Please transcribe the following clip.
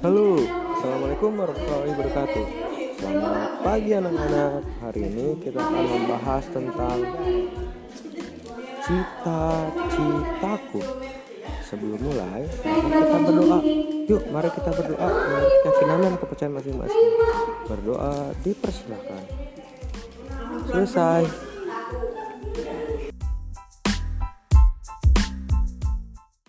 Halo, Assalamualaikum warahmatullahi wabarakatuh. Selamat pagi anak-anak. Hari ini kita akan membahas tentang Cita-citaku. Sebelum mulai, kita berdoa. Yuk, mari kita berdoa. Menurut keyakinan dan kepercayaan masing-masing. Berdoa dipersilahkan Selesai.